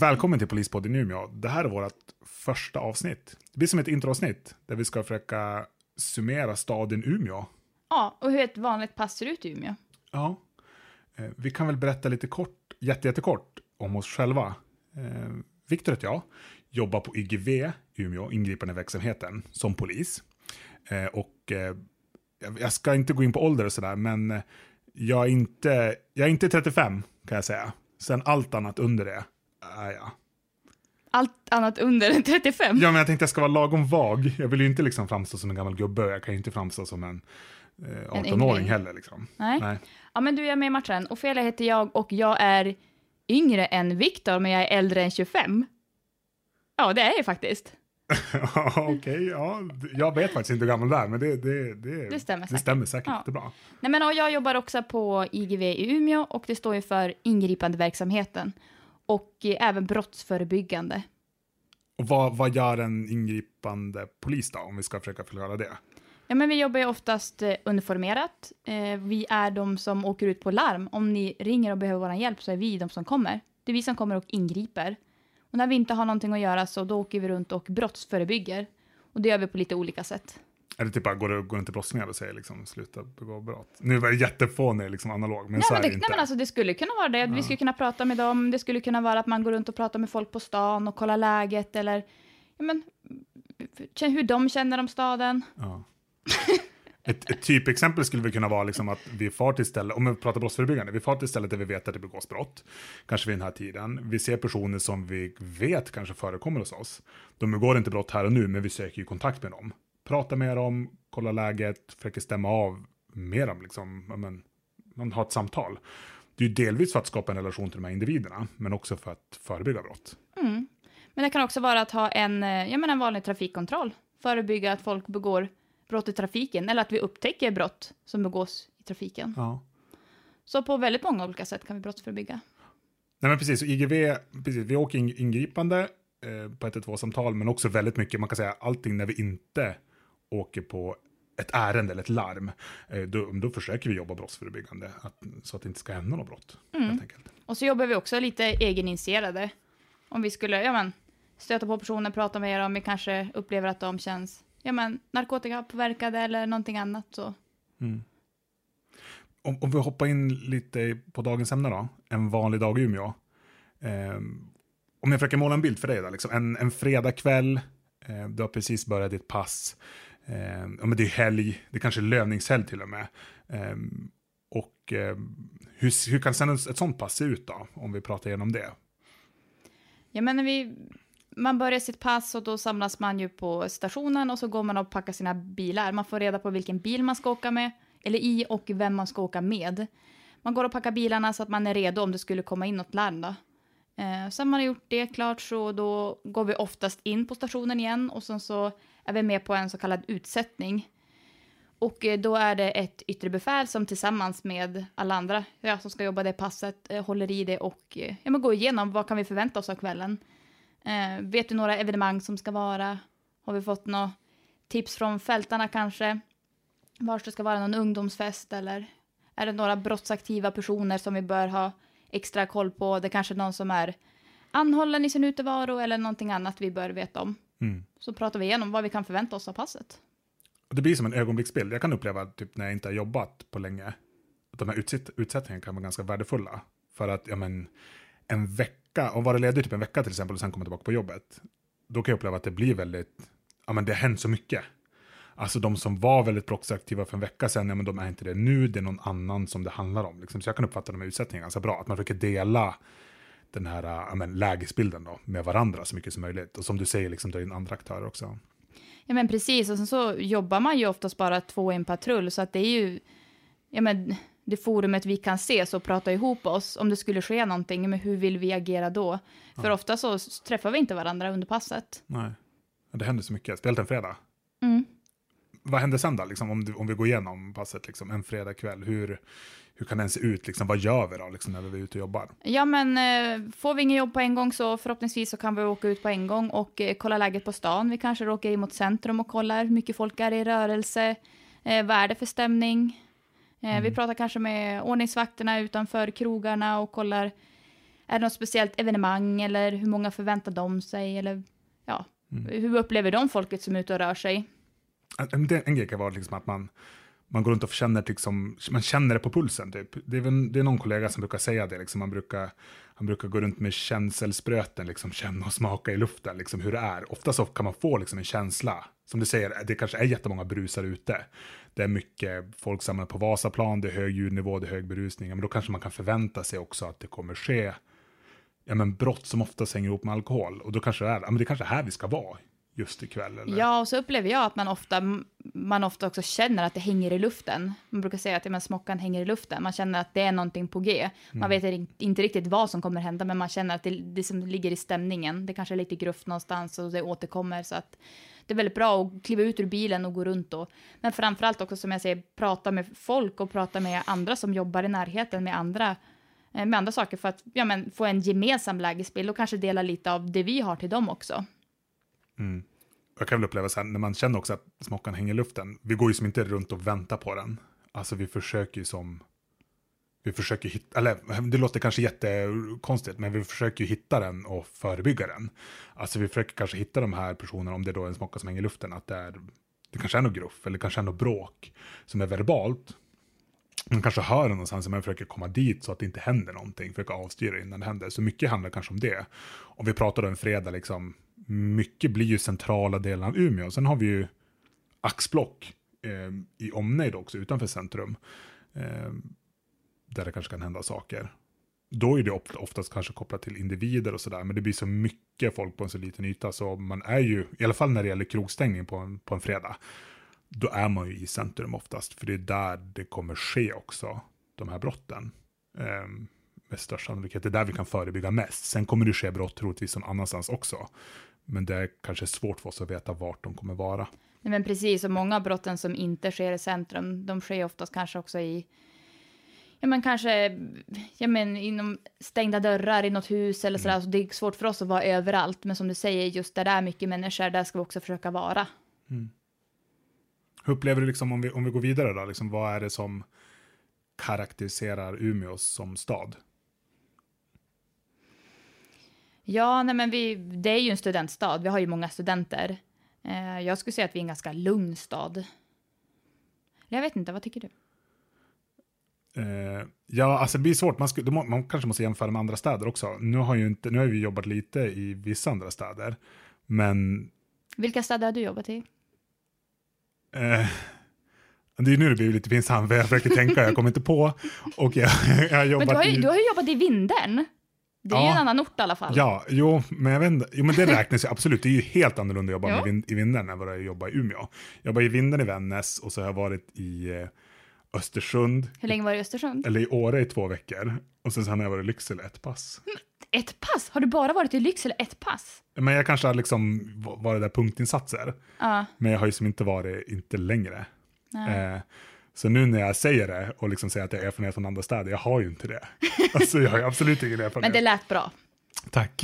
Välkommen till Polispodden i Umeå. Det här är vårt första avsnitt. Det blir som ett introavsnitt där vi ska försöka summera staden Umeå. Ja, och hur ett vanligt pass ser ut i Umeå. Ja, eh, vi kan väl berätta lite kort, jättekort om oss själva. Eh, Viktor heter jag, jobbar på IGV Umeå, ingripande verksamheten, som polis. Eh, och jag- ska inte gå in på ålder och sådär, men jag är, inte, jag är inte 35 kan jag säga. Sen allt annat under det är jag. Allt annat under än 35. Ja, men jag tänkte jag ska vara lagom vag. Jag vill ju inte liksom framstå som en gammal gubbe. Jag kan ju inte framstå som en eh, En 18-åring yngling. heller. Liksom. Nej. Nej. Ja, men du är med i matchen. Ofelia heter jag och jag är yngre än Viktor, men jag är äldre än 25. Ja, det är jag faktiskt. Ja, Okej, ja. Jag vet faktiskt inte hur gammal du är, men det, det, det, Det stämmer det säkert. stämmer säkert. Ja. Det är bra. Nej, men och jag jobbar också på IGV i Umeå och det står ju för ingripande verksamheten och eh, även brottsförebyggande. Och vad, vad gör en ingripande polis då, om vi ska försöka förklara det? Ja, men vi jobbar ju oftast eh, uniformerat. Eh, vi är de som åker ut på larm. Om ni ringer och behöver vår hjälp så är vi de som kommer. Det är vi som kommer och ingriper. Och när vi inte har någonting att göra så då åker vi runt och brottsförebygger. Och det gör vi på lite olika sätt. Det typ bara, går, det, går det inte brottslingar och säger liksom, sluta begå brott? Nu var det jättefånig, liksom analog, men Nej, så men det, inte. nej, men alltså, det skulle kunna vara det. Vi skulle kunna prata med dem. Det skulle kunna vara att man går runt och pratar med folk på stan och kollar läget eller ja, men, hur de känner om staden. Ja. Ett, ett typexempel skulle väl kunna vara liksom att vi far till stället, om vi pratar brottsförebyggande, vi far till stället där vi vet att det begås brott, kanske vid den här tiden. Vi ser personer som vi vet kanske förekommer hos oss. De begår inte brott här och nu, men vi söker ju kontakt med dem. Pratar med dem, kollar läget, försöker stämma av med dem, liksom, men, man har ett samtal. Det är ju delvis för att skapa en relation till de här individerna, men också för att förebygga brott. Mm. Men det kan också vara att ha en, eh, jag menar en vanlig trafikkontroll. Förebygga att folk begår brott i trafiken eller att vi upptäcker brott som begås i trafiken. Ja. Så på väldigt många olika sätt kan vi brottsförebygga. Nej men precis, IGV, precis, vi åker in- ingripande eh, på 112-samtal, men också väldigt mycket, man kan säga allting när vi inte åker på ett ärende eller ett larm, eh, då, då försöker vi jobba brottsförebyggande, att, så att det inte ska hända något brott. Enkelt. Och så jobbar vi också lite egeninitierade. Om vi skulle, ja men, stöta på personer, prata med dem, vi kanske upplever att de känns, ja men, narkotikapåverkade eller någonting annat så. Om, om vi hoppar in lite på dagens ämne då, en vanlig dag i Umeå. Ehm, om jag försöker måla en bild för dig då, liksom en, en fredagkväll, eh, du har precis börjat ditt pass, Eh, ja, men det är helg, det är kanske är löningshelg till och med. Eh, och eh, hur, hur kan sen ett, ett sånt pass se ut då, om vi pratar igenom det? Ja men när vi, man börjar sitt pass och då samlas man ju på stationen och så går man och packar sina bilar. Man får reda på vilken bil man ska åka med, eller i och vem man ska åka med. Man går och packar bilarna så att man är redo om det skulle komma in något larm då. Eh, sen man har gjort det klart så då går vi oftast in på stationen igen och sen så är vi med på en så kallad utsättning. Och eh, då är det ett yttre befäl som tillsammans med alla andra ja, som ska jobba det passet eh, håller i det och eh, ja, men går igenom vad kan vi förvänta oss av kvällen. Eh, vet du några evenemang som ska vara? Har vi fått några tips från fältarna kanske? Var det ska vara någon ungdomsfest eller är det några brottsaktiva personer som vi bör ha extra koll på? Det kanske är någon som är anhållen i sin utevaro eller någonting annat vi bör veta om. Mm. Så pratar vi igenom vad vi kan förvänta oss av passet. Det blir som en ögonblicksbild. Jag kan uppleva typ när jag inte har jobbat på länge, att de här utsätt, utsättningarna kan vara ganska värdefulla. För att, ja men, en vecka, och vara ledig typ en vecka till exempel och sen komma tillbaka på jobbet, då kan jag uppleva att det blir väldigt, ja men det har hänt så mycket. Alltså de som var väldigt brottsaktiva för en vecka sedan, ja men de är inte det nu, det är någon annan som det handlar om. Liksom. Så jag kan uppfatta de här utsättningarna ganska bra, att man försöker dela den här ja, men, lägesbilden då, med varandra så mycket som möjligt. Och som du säger, liksom, dra in andra aktörer också. Ja men precis, och sen så jobbar man ju oftast bara två i en patrull så att det är ju, ja men det forumet vi kan se så prata ihop oss om det skulle ske någonting, men hur vill vi agera då? För ofta så träffar vi inte varandra under passet. Nej, det händer så mycket. Speciellt en fredag. Mm. Vad händer sen då, liksom, om, du, om vi går igenom passet liksom, en fredagkväll? Hur, hur kan den se ut? Liksom, vad gör vi då liksom, när vi är ute och jobbar? Ja men eh, får vi ingen jobb på en gång så förhoppningsvis så kan vi åka ut på en gång och eh, kolla läget på stan. Vi kanske åker in mot centrum och kollar hur mycket folk är i rörelse. Eh, vad är det för stämning? Eh, Vi pratar kanske med ordningsvakterna utanför krogarna och kollar Är det något speciellt evenemang eller hur många förväntar de sig? Eller ja, Mm. hur upplever de folket som är ute och rör sig? En, en grej kan vara liksom att man, man går runt och känner, liksom, man känner det på pulsen. Typ. Det, är väl, det är någon kollega som brukar säga det. Liksom. Man brukar, han brukar gå runt med känselspröten, liksom, känna och smaka i luften liksom, hur det är. Ofta så kan man få liksom, en känsla. Som du säger, det kanske är jättemånga brusar ute. Det är mycket folk samlade på Vasaplan, det är hög ljudnivå, det är hög berusning. Men då kanske man kan förvänta sig också att det kommer ske ja, men brott som oftast hänger ihop med alkohol. Och då kanske det är, ja, men det kanske är här vi ska vara just ikväll. Eller? Ja, och så upplever jag att man ofta, man ofta också känner att det hänger i luften. Man brukar säga att ja, men smockan hänger i luften. Man känner att det är någonting på G. Man vet ri- inte riktigt vad som kommer hända, men man känner att det, det som ligger i stämningen. Det kanske är lite gruft någonstans och det återkommer. Så att det är väldigt bra att kliva ut ur bilen och gå runt då. Men framförallt också som jag säger, prata med folk och prata med andra som jobbar i närheten med andra eh, med andra saker för att ja, men, få en gemensam lägesbild och kanske dela lite av det vi har till dem också. Mm. Jag kan väl uppleva så här, när man känner också att smockan hänger i luften, vi går ju som inte runt och väntar på den. Alltså vi försöker ju som, vi försöker hitta, eller det låter kanske jättekonstigt, men vi försöker ju hitta den och förebygga den. Alltså vi försöker kanske hitta de här personerna, om det då är en smocka som hänger i luften, att det är, det kanske är något gruff, eller kanske är något bråk som är verbalt. Man kanske hör den någonstans, men försöker komma dit så att det inte händer någonting, försöker avstyra innan det händer. Så mycket handlar kanske om det. Om vi pratar då en fredag, liksom, mycket blir ju centrala delen av Umeå. Sen har vi ju axblock eh, i omnejd också, utanför centrum. Eh, där det kanske kan hända saker. Då är det oftast kanske kopplat till individer och sådär, men det blir så mycket folk på en så liten yta, så man är ju, i alla fall när det gäller krogstängning på en, på en fredag, då är man ju i centrum oftast, för det är där det kommer ske också, de här brotten. Eh, med största sannolikhet, det är där vi kan förebygga mest. Sen kommer det ske brott troligtvis någon annanstans också. Men det är kanske svårt för oss att veta vart de kommer vara. Nej, men precis, och många av brotten som inte sker i centrum, de sker oftast kanske också i, ja men kanske, ja men inom stängda dörrar i något hus eller sådär, så det är svårt för oss att vara överallt, men som du säger, just där det är mycket människor, där ska vi också försöka vara. Hur upplever du, liksom, om, vi, om vi går vidare då, liksom, vad är det som karaktäriserar Umeå som stad? Ja, nej men vi, det är ju en studentstad, vi har ju många studenter. Eh, jag skulle säga att vi är en ganska lugn stad. Jag vet inte, vad tycker du? Eh, ja, alltså det blir svårt. Man, skulle, man kanske måste jämföra med andra städer också. Nu har, ju inte, nu har vi jobbat lite i vissa andra städer. Men Vilka städer har du jobbat i? eh, det är nu det blir lite pinsamt, för jag försöker tänka, jag kommer inte på. Och jag, jag har jobbat Men du har, ju, i... du har ju jobbat i Vindeln. Det är ju Ja. en annan ort i alla fall. Ja, jo, men jag vet inte. Jo, men det räknas ju absolut. Det är ju helt annorlunda att jobba med vin, i Vindeln än vad det är att jobba i Umeå. Jag jobbar i Vindeln i Vännäs och så har jag varit i eh, Östersund, Hur länge var du i Östersund? eller i Åre i två veckor. Och sen, sen har jag varit i Lycksele ett pass. Ett pass? Har du bara varit i Lycksele ett pass? Men jag kanske har liksom varit där punktinsatser. Ja. Men jag har ju som inte varit, inte längre. nej. Eh, så nu när jag säger det och liksom säger att jag har erfarenhet från andra städer, jag har ju inte det. Alltså jag har absolut ingen erfarenhet. Men det lät bra. Tack.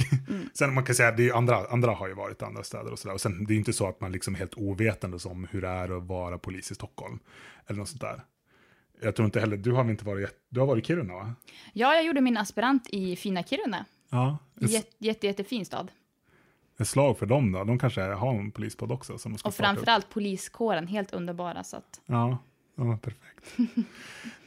Sen man kan säga att andra, andra har ju varit i andra städer och sådär. Och sen det är inte så att man liksom är helt ovetande om hur det är att vara polis i Stockholm. Eller något sånt där. Jag tror inte heller, du har väl inte varit, du har varit i Kiruna va? Ja, jag gjorde min aspirant i fina Kiruna. Ja. Ett, Jätte, jätte, jättefin stad. ett slag för dem då, de kanske har en polispodd också. Som de ska Och framförallt poliskåren, helt underbara. Så att, Ja, ja perfekt.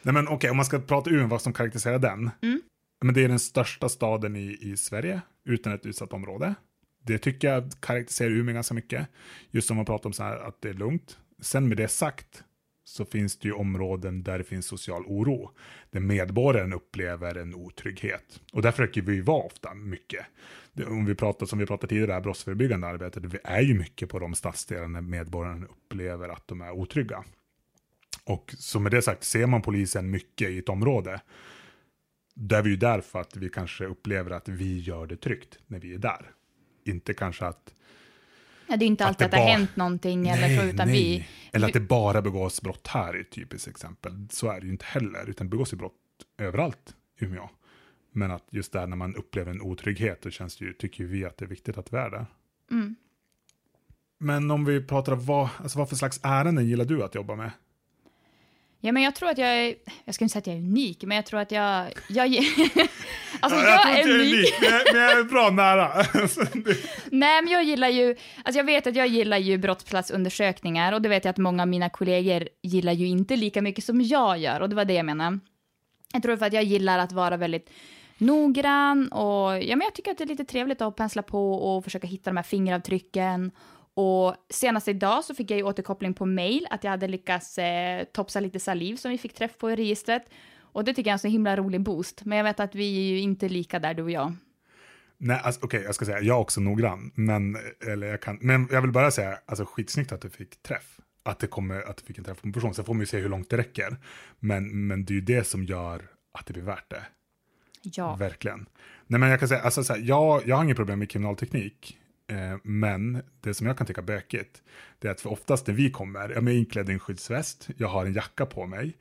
Nej men okej, om man ska prata Umeå, vad som karaktäriserar den. Mm. Men det är den största staden i, i Sverige, utan ett utsatt område. Det tycker jag karaktäriserar Umeå ganska mycket. Just som man pratar om så här att det är lugnt. Sen med det sagt så finns det ju områden där det finns social oro. Där medborgaren upplever en otrygghet. Och där försöker vi ju vara ofta mycket. Om vi pratar som vi pratade tidigare, det här brottsförebyggande arbetet, vi är ju mycket på de stadsdelar där medborgarna upplever att de är otrygga. Och så med det sagt, ser man polisen mycket i ett område, då är vi ju där för att vi kanske upplever att vi gör det tryggt när vi är där. Inte kanske att... ja, det är inte Att alltid det att det har hänt någonting, eller så, utan vi... Eller att det bara begås brott här är ett typiskt exempel. Så är det ju inte heller, utan det begås ju brott överallt i Umeå. Men att just där när man upplever en otrygghet, då känns det ju, tycker vi att det är viktigt att vi är där. Mm. Men om vi pratar om vad, alltså vad för slags ärenden gillar du att jobba med? Ja, men jag tror att jag är, jag ska inte säga att jag är unik, men jag tror att jag, jag, alltså Ja, jag, tror inte är jag unik. unik, men jag, men jag är bra nära. Nej, men jag gillar ju, alltså jag vet att jag gillar ju brottsplatsundersökningar och det vet jag att många av mina kollegor gillar ju inte lika mycket som jag gör och det var det jag menade. Jag tror för att jag gillar att vara väldigt noggrann och ja, men jag tycker att det är lite trevligt att pensla på och försöka hitta de här fingeravtrycken. Och senast idag så fick jag ju återkoppling på mail att jag hade lyckats eh, topsa lite saliv som vi fick träff på i registret. Och det tycker jag är en så himla rolig boost. Men jag vet att vi är ju inte lika där, du och jag. Nej, alltså, okej, jag ska säga, jag är också noggrann, men, eller jag kan, men jag vill bara säga, alltså skitsnyggt att du fick träff. Att, det kommer, att du fick en träff på en person, sen får man ju se hur långt det räcker. Men, men det är ju det som gör att det blir värt det. Ja. Verkligen. Nej, men jag kan säga, alltså, så här, jag, jag har inget problem med kriminalteknik, men det som jag kan tycka är bökigt, det är att för oftast när vi kommer, jag är inklädd i en skyddsväst, jag har en jacka på mig,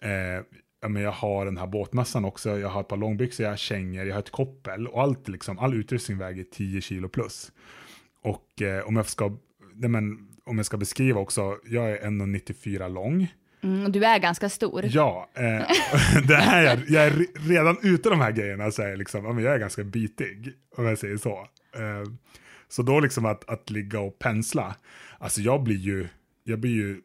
eh, men jag har den här båtmössan också, jag har ett par långbyxor, jag har kängor, jag har ett koppel och allt, liksom, all utrustning väger 10 kilo plus. Och eh, om, jag ska, nej, men, om jag ska beskriva också, jag är 1,94 lång. Mm, du är ganska stor. Ja, eh, det här, jag, jag är re- redan ute de här grejerna så är jag, liksom, jag är ganska bitig, om jag säger så. Eh, så då liksom att, att ligga och pensla, alltså jag blir ju, jag blir ju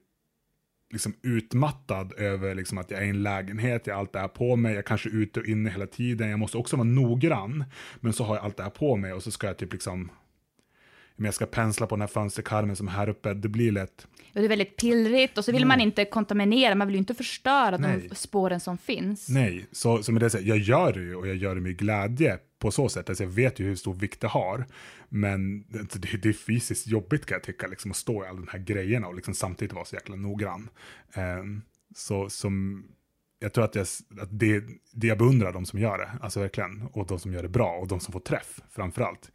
liksom utmattad över liksom att jag är i en lägenhet, jag har allt det här på mig, jag kanske är ute och inne hela tiden, jag måste också vara noggrann, men så har jag allt det här på mig och så ska jag typ liksom, men jag ska pensla på den här fönsterkarmen som är här uppe, det blir lätt, Och det är väldigt pillrigt och så vill man inte kontaminera, man vill ju inte förstöra Nej. de spåren som finns. Nej, så, så med det säger jag gör det ju och jag gör det med glädje på så sätt. Alltså jag vet ju hur stor vikt det har. Men det, det, det är fysiskt jobbigt kan jag tycka, liksom, att stå i alla de här grejerna och liksom samtidigt vara så jäkla noggrann. Ehm, så som, jag tror att, jag, att det, det jag beundrar de som gör det, alltså verkligen, och de som gör det bra och de som får träff framför allt.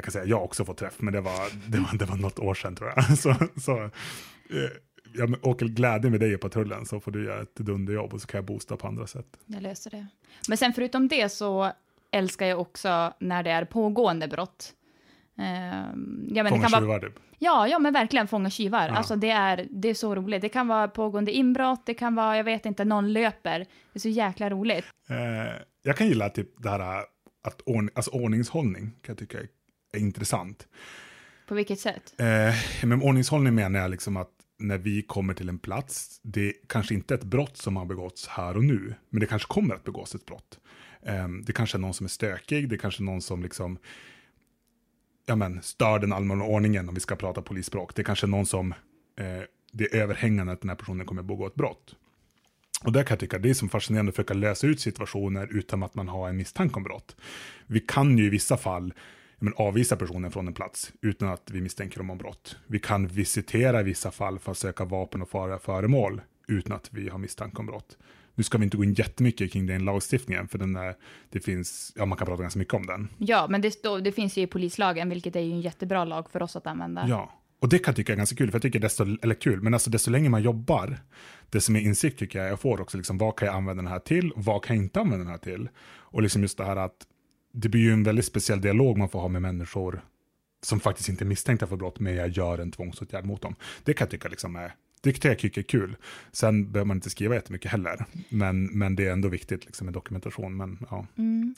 Jag kan säga jag också fått träff, men det var, det var, det var något år sedan tror jag. Så, så, eh, jag åker glädje med dig i patrullen så får du göra ett dunderjobb och så kan jag boosta på andra sätt. Jag löser det. Men sen förutom det så älskar jag också när det är pågående brott. Ehm, ja, men det Fånga kan vara, tjuvar typ. ja, ja, men verkligen fånga tjuvar. Ja. Alltså det är, det är så roligt. Det kan vara pågående inbrott, det kan vara, jag vet inte, någon löper. Det är så jäkla roligt. Eh, jag kan gilla typ det här att ordning, alltså ordningshållning kan jag tycka är, är intressant. På vilket sätt? Eh, men ordningshållning menar jag liksom att när vi kommer till en plats, det är kanske inte ett brott som har begåtts här och nu, men det kanske kommer att begås ett brott. Eh, det kanske är någon som är stökig, det kanske är någon som liksom ja, men, stör den allmänna ordningen om vi ska prata polisspråk. Det kanske är någon som eh, det är överhängande att den här personen kommer att begå ett brott. Och där kan jag tycka det är som fascinerande att försöka lösa ut situationer utan att man har en misstanke om brott. Vi kan ju i vissa fall men, avvisa personen från en plats utan att vi misstänker dem om brott. Vi kan visitera i vissa fall för att söka vapen och farliga föremål utan att vi har misstanke om brott. Nu ska vi inte gå in jättemycket kring den lagstiftningen, för den är, det finns, ja man kan prata ganska mycket om den. Ja, men det, står, det finns ju i polislagen, vilket är ju en jättebra lag för oss att använda. Ja, och det kan jag tycka är ganska kul, för jag tycker desto, eller kul, men alltså desto längre man jobbar, desto mer insikt tycker jag jag får också, liksom, vad kan jag använda den här till, vad kan jag inte använda den här till? Och liksom just det här att det blir ju en väldigt speciell dialog man får ha med människor som faktiskt inte är misstänkta för brott, men jag gör en tvångsåtgärd mot dem. Det kan jag tycka liksom är, det kan jag tycka är kul. Sen behöver man inte skriva jättemycket heller, men, men det är ändå viktigt liksom, med dokumentation. Men, ja.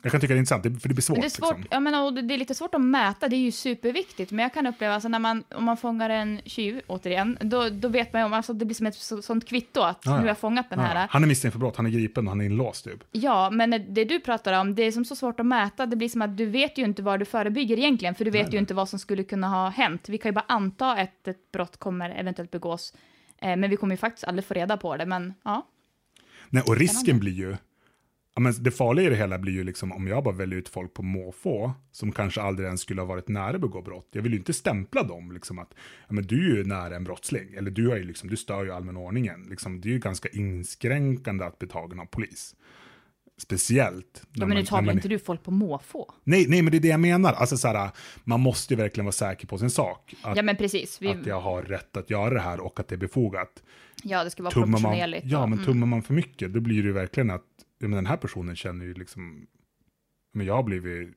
Jag kan tycka det är intressant, det- för det blir svårt. Men det är svårt, Liksom. jag menar, och det är lite svårt att mäta, det är ju superviktigt, men jag kan uppleva, alltså när man, om man fångar en tjuv, återigen, då, då vet man ju om, alltså det blir som ett så, sånt kvitto att Ja, ja. nu har jag fångat den här. Ja, han är misstänkt för brott, han är gripen och han är inlåst typ. Ja, men det du pratar om, det är som så svårt att mäta, det blir som att du vet ju inte vad du förebygger egentligen, för du vet Nej, ju inte vad som skulle kunna ha hänt. Vi kan ju bara anta att ett brott kommer eventuellt begås, men vi kommer ju faktiskt aldrig få reda på det, men ja. Nej, och risken blir ju, ja, men det farliga i det hela blir ju liksom om jag bara väljer ut folk på måfå som kanske aldrig ens skulle ha varit nära att begå brott. Jag vill ju inte stämpla dem liksom att ja, men du är ju nära en brottsling eller du, är ju liksom, du stör ju allmän ordningen. Liksom, det är ju ganska inskränkande att bli tagen av polis. Speciellt. ja men nu man- tar väl man- inte du folk på måfå? Nej, nej, men det är det jag menar. Alltså, så här, man måste ju verkligen vara säker på sin sak. Att, Ja men precis, vi, att jag har rätt att göra det här och att det är befogat. ja det ska vara tummar man, proportionerligt. ja, och- men mm. tummar man för mycket, då blir det ju verkligen att ja, men den här personen känner ju liksom, men jag har blivit,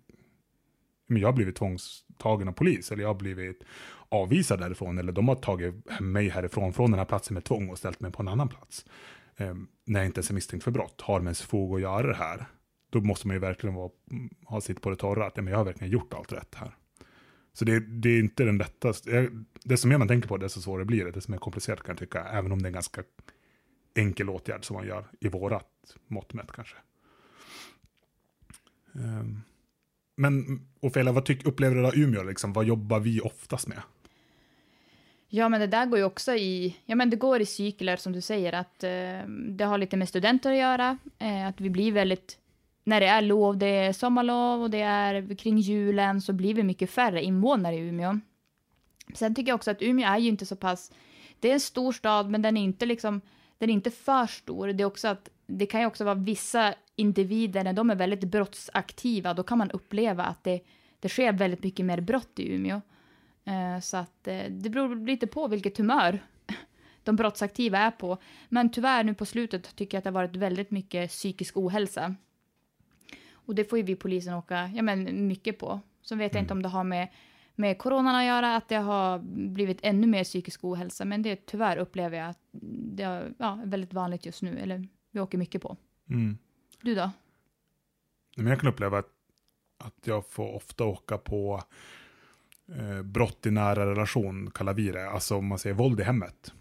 men jag har blivit tvångstagen av polis, eller jag har blivit avvisad därifrån, eller de har tagit mig härifrån, från den här platsen med tvång och ställt mig på en annan plats eh, när jag inte ens är misstänkt för brott, har med ens fog att göra det här, då måste man ju verkligen vara, mm, ha sitt på det torra, att ja, men jag har verkligen gjort allt rätt här. Så det, det är inte den lättaste, som mer man tänker på det, desto svårare blir det, som är komplicerat kan jag tycka, även om det är en ganska enkel åtgärd som man gör i vårat mått mätt kanske. Um, men Ofelia, vad tyck, upplever du av Umeå? Liksom? Vad jobbar vi oftast med? Ja, men det där går ju också i, ja men det går i cykler som du säger, att eh, det har lite med studenter att göra, eh, att vi blir väldigt, när det är lov, det är sommarlov och det är kring julen så blir vi mycket färre invånare i Umeå. Sen tycker jag också att Umeå är ju inte så pass, det är en stor stad men den är inte liksom, den är inte för stor. Det är också att det kan ju också vara vissa individer, när de är väldigt brottsaktiva, då kan man uppleva att det, det sker väldigt mycket mer brott i Umeå. Eh, så att eh, det beror lite på vilket humör de brottsaktiva är på. Men tyvärr nu på slutet tycker jag att det har varit väldigt mycket psykisk ohälsa. Och det får ju vi polisen åka ja, men mycket på. Så vet jag inte mm. om det har med, med coronan att göra, att det har blivit ännu mer psykisk ohälsa. Men det tyvärr upplever jag att det är ja, väldigt vanligt just nu, eller vi åker mycket på. Mm. Du då? Men jag kan uppleva att, att jag får ofta åka på eh, brott i nära relation, kallar vi det. Alltså om man säger våld i hemmet.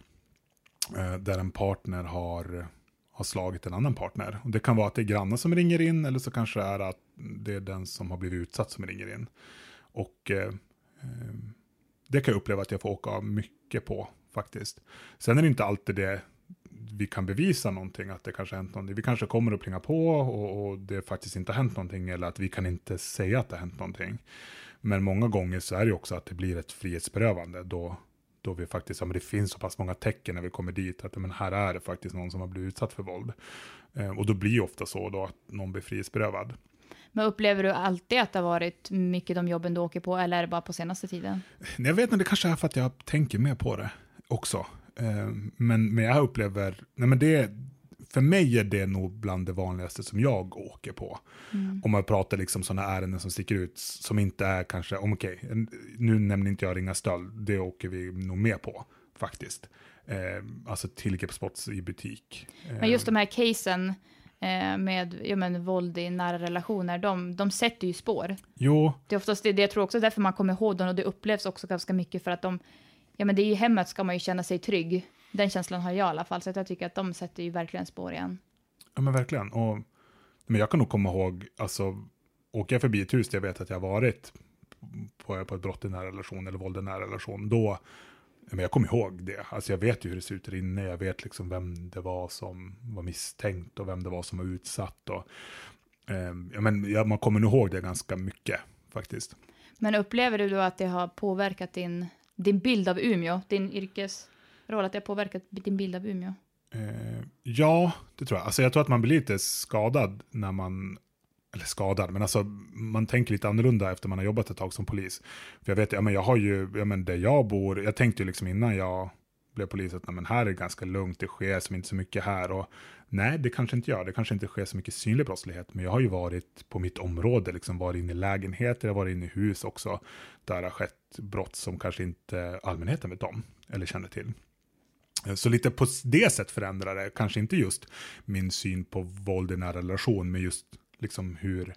Eh, där en partner har, har slagit en annan partner. Och det kan vara att det är grannen som ringer in, eller så kanske det är att det är den som har blivit utsatt som ringer in. Och eh, eh det kan jag uppleva att jag får åka mycket på faktiskt. Sen är det inte alltid det vi kan bevisa någonting, att det kanske har hänt någonting. Vi kanske kommer att plinga på och, och, det faktiskt inte har hänt någonting, eller att vi kan inte säga att det har hänt någonting. Men många gånger så är det också att det blir ett frihetsberövande, då, då vi faktiskt, ja, men det finns så pass många tecken när vi kommer dit, att men här är det faktiskt någon som har blivit utsatt för våld. Eh, och då blir det ofta så då att någon blir frihetsberövad. Men upplever du alltid att det har varit mycket de jobben du åker på, eller är det bara på senaste tiden? Nej, jag vet inte, det kanske är för att jag tänker mer på det också. Eh, men, men jag upplever, nej men det, för mig är det nog bland det vanligaste som jag åker på. Mm. Om man pratar liksom sådana ärenden som sticker ut, som inte är kanske, om okej, okay, nu nämner inte jag ringa stöld, det åker vi nog med på faktiskt. Eh, alltså tillgreppsbrott i butik. Men just de här casen, eh, med ja, men, våld i nära relationer, de, de sätter ju spår. Jo. Det är oftast det, det jag tror också därför man kommer ihåg dem och det upplevs också ganska mycket för att de ja men det är ju hemmet ska man ju känna sig trygg. Den känslan har jag i alla fall, så jag tycker att de sätter ju verkligen spår igen. Ja men verkligen. Och, men jag kan nog komma ihåg, alltså, åker jag förbi ett hus där jag vet att jag har varit på, på ett brott i nära relation eller våld i nära relation, då, men jag kommer ihåg det. Alltså jag vet ju hur det ser ut där inne, jag vet liksom vem det var som var misstänkt och vem det var som var utsatt. Och, eh, ja, men, ja, man kommer nog ihåg det ganska mycket faktiskt. Men upplever du då att det har påverkat din din bild av Umeå, din roll att det har påverkat din bild av Umeå? Eh, ja, det tror jag. Alltså jag tror att man blir lite skadad när man, eller skadad, men alltså man tänker lite annorlunda efter man har jobbat ett tag som polis. För jag vet, ja men jag har ju, ja men där jag bor, jag tänkte ju liksom innan jag blev polis att men här är det ganska lugnt, det sker som inte så mycket här. Och nej, det kanske inte gör, det kanske inte sker så mycket synlig brottslighet, men jag har ju varit på mitt område, liksom varit inne i lägenheter, jag har varit inne i hus också, där det har skett brott som kanske inte allmänheten vet om eller känner till. Så lite på det sätt förändrar det, kanske inte just min syn på våld i nära relation, men just liksom hur,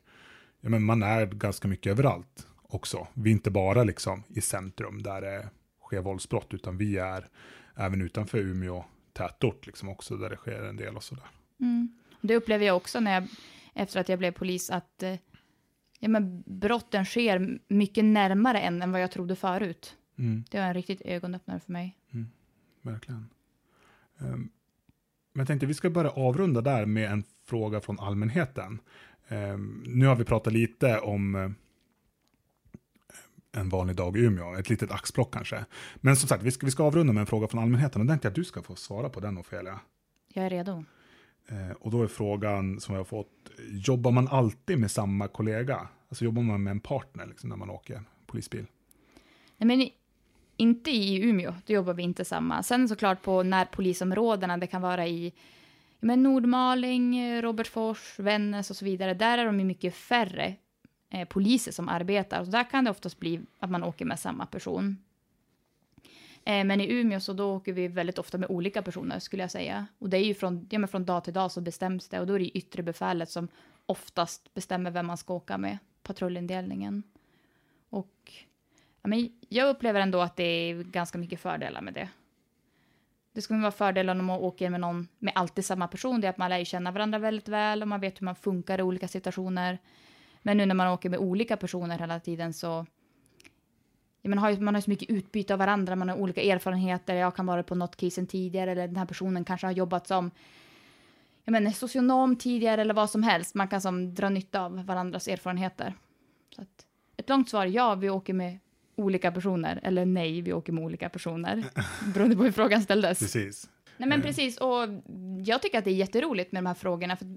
ja men man är ganska mycket överallt också. Vi är inte bara liksom i centrum där det sker våldsbrott, utan vi är även utanför Umeå tätort liksom också, där det sker en del och sådär. Mm. Det upplever jag också när jag, efter att jag blev polis, att eh, ja, men brotten sker mycket närmare än, än vad jag trodde förut. Mm. Det var en riktigt ögonöppnare för mig. Mm. Verkligen. Um, men jag tänkte vi ska börja avrunda där med en fråga från allmänheten. Um, nu har vi pratat lite om uh, en vanlig dag i Umeå, ett litet axplock kanske. Men som sagt, vi ska, vi ska avrunda med en fråga från allmänheten och den tänkte jag att du ska få svara på den Ofelia. Jag är redo. Eh, och då är frågan som jag har fått, jobbar man alltid med samma kollega? Alltså jobbar man med en partner liksom, när man åker polisbil? Nej, men inte i Umeå, då jobbar vi inte samma. Sen såklart på närpolisområdena, det kan vara i men Nordmaling, eh, Robertsfors, Vännäs och så vidare, där är de ju mycket färre eh, poliser som arbetar. Så där kan det oftast bli att man åker med samma person. Eh, men i Umeå så då åker vi väldigt ofta med olika personer skulle jag säga. Och det är ju från, ja, men från dag till dag så bestäms det och då är det yttre befälet som oftast bestämmer vem man ska åka med, patrullindelningen. Och men jag upplever ändå att det är ganska mycket fördelar med det. Det ska vara fördelar om man åker med någon med alltid samma person, det är att man lär känna varandra väldigt väl och man vet hur man funkar i olika situationer. Men nu när man åker med olika personer hela tiden så man, har ju, man har så mycket utbyte av varandra, man har olika erfarenheter. Jag kan vara på något case tidigare eller den här personen kanske har jobbat som jag menar, socionom tidigare eller vad som helst. Man kan som dra nytta av varandras erfarenheter. Så att, ett långt svar, ja, vi åker med olika personer. Eller nej, vi åker med olika personer. Beroende på hur frågan ställdes. Precis. Nej men Eh. precis, och jag tycker att det är jätteroligt med de här frågorna. För,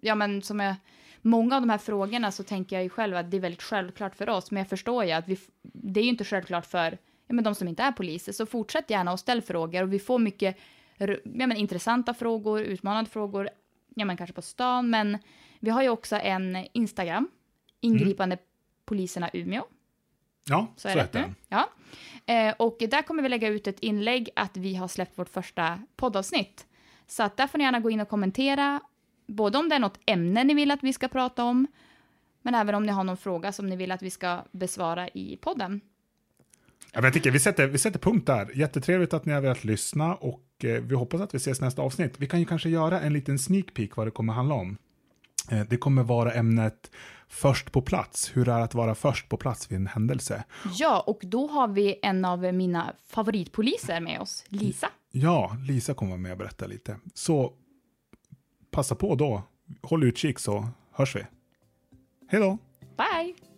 ja men som jag, många av de här frågorna så tänker jag ju själv att det är väldigt självklart för oss. Men jag förstår ju att vi, det är ju inte självklart för ja, men de som inte är poliser. Så fortsätt gärna och ställ frågor. Och vi får mycket ja, men intressanta frågor, utmanande frågor. Ja men kanske på stan. Men vi har ju också en Instagram. Ingripande poliserna Umeå. Ja, Så så, är det. Ja. Eh, och där kommer vi lägga ut ett inlägg att vi har släppt vårt första poddavsnitt. Så att där får ni gärna gå in och kommentera, både om det är något ämne ni vill att vi ska prata om, men även om ni har någon fråga som ni vill att vi ska besvara i podden. Ja, jag tycker, vi, sätter, vi sätter punkt där. Jättetrevligt att ni har velat lyssna och eh, vi hoppas att vi ses nästa avsnitt. Vi kan ju kanske göra en liten sneak peek vad det kommer handla om. Eh, det kommer vara ämnet först på plats, hur det är att vara först på plats vid en händelse. Ja, och då har vi en av mina favoritpoliser med oss, Lisa. Ja, Lisa kommer vara med och berätta lite. Så passa på då, håll utkik så hörs vi. Hej då! Bye!